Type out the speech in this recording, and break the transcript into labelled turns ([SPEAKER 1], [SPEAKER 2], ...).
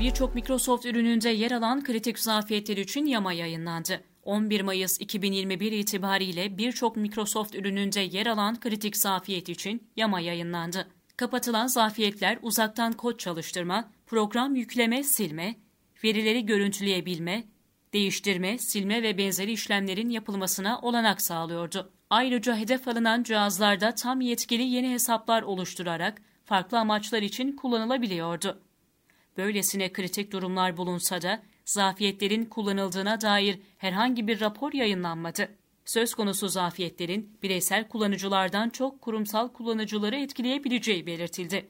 [SPEAKER 1] Birçok Microsoft ürününde yer alan kritik zafiyetler için yama yayınlandı. 11 Mayıs 2021 itibariyle birçok Microsoft ürününde yer alan kritik zafiyet için yama yayınlandı. Kapatılan zafiyetler uzaktan kod çalıştırma, program yükleme, silme, verileri görüntüleyebilme, değiştirme, silme ve benzeri işlemlerin yapılmasına olanak sağlıyordu. Ayrıca hedef alınan cihazlarda tam yetkili yeni hesaplar oluşturarak farklı amaçlar için kullanılabiliyordu. Böylesine kritik durumlar bulunsa da zafiyetlerin kullanıldığına dair herhangi bir rapor yayınlanmadı. Söz konusu zafiyetlerin bireysel kullanıcılardan çok kurumsal kullanıcıları etkileyebileceği belirtildi.